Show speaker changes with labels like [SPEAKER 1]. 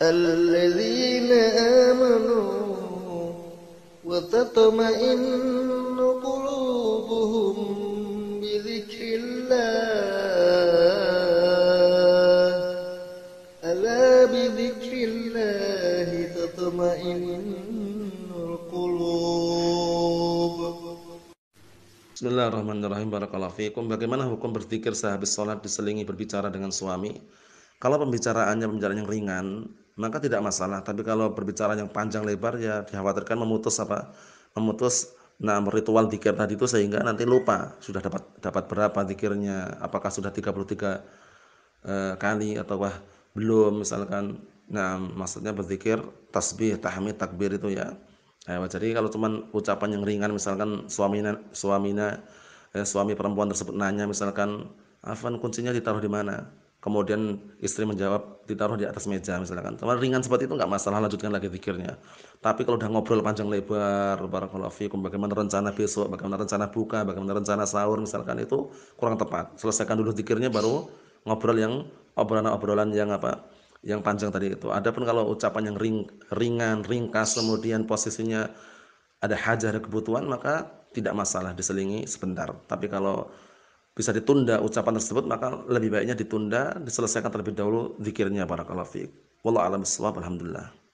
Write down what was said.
[SPEAKER 1] الذين آمنوا وتطمئن قلوبهم بذكر الله ألا بذكر الله تطمئن القلوب
[SPEAKER 2] Bismillahirrahmanirrahim Barakallahu fiikum Bagaimana hukum berzikir sehabis sholat diselingi berbicara dengan suami Kalau pembicaraannya pembicaraan yang ringan maka tidak masalah. Tapi kalau berbicara yang panjang lebar Ya dikhawatirkan memutus apa? Memutus nah ritual zikir tadi itu Sehingga nanti lupa Sudah dapat dapat berapa zikirnya Apakah sudah 33 eh, kali Ataukah belum misalkan. Nah maksudnya berzikir Tasbih, tahmid, takbir itu ya. Nah, jadi kalau cuman ucapan yang ringan misalkan suaminya suaminya eh, suami perempuan tersebut nanya misalkan Afan kuncinya ditaruh di mana? Kemudian istri menjawab ditaruh di atas meja misalkan. Cuma ringan seperti itu enggak masalah lanjutkan lagi pikirnya. Tapi kalau udah ngobrol panjang lebar barakallahu fikum bagaimana rencana besok, bagaimana rencana buka, bagaimana rencana sahur misalkan itu kurang tepat. Selesaikan dulu pikirnya baru ngobrol yang obrolan-obrolan yang apa? yang panjang tadi itu. Adapun kalau ucapan yang ring, ringan, ringkas, kemudian posisinya ada hajah, ada kebutuhan, maka tidak masalah diselingi sebentar. Tapi kalau bisa ditunda ucapan tersebut, maka lebih baiknya ditunda, diselesaikan terlebih dahulu zikirnya para kalafik. Wallahu a'lam bishawab. Alhamdulillah.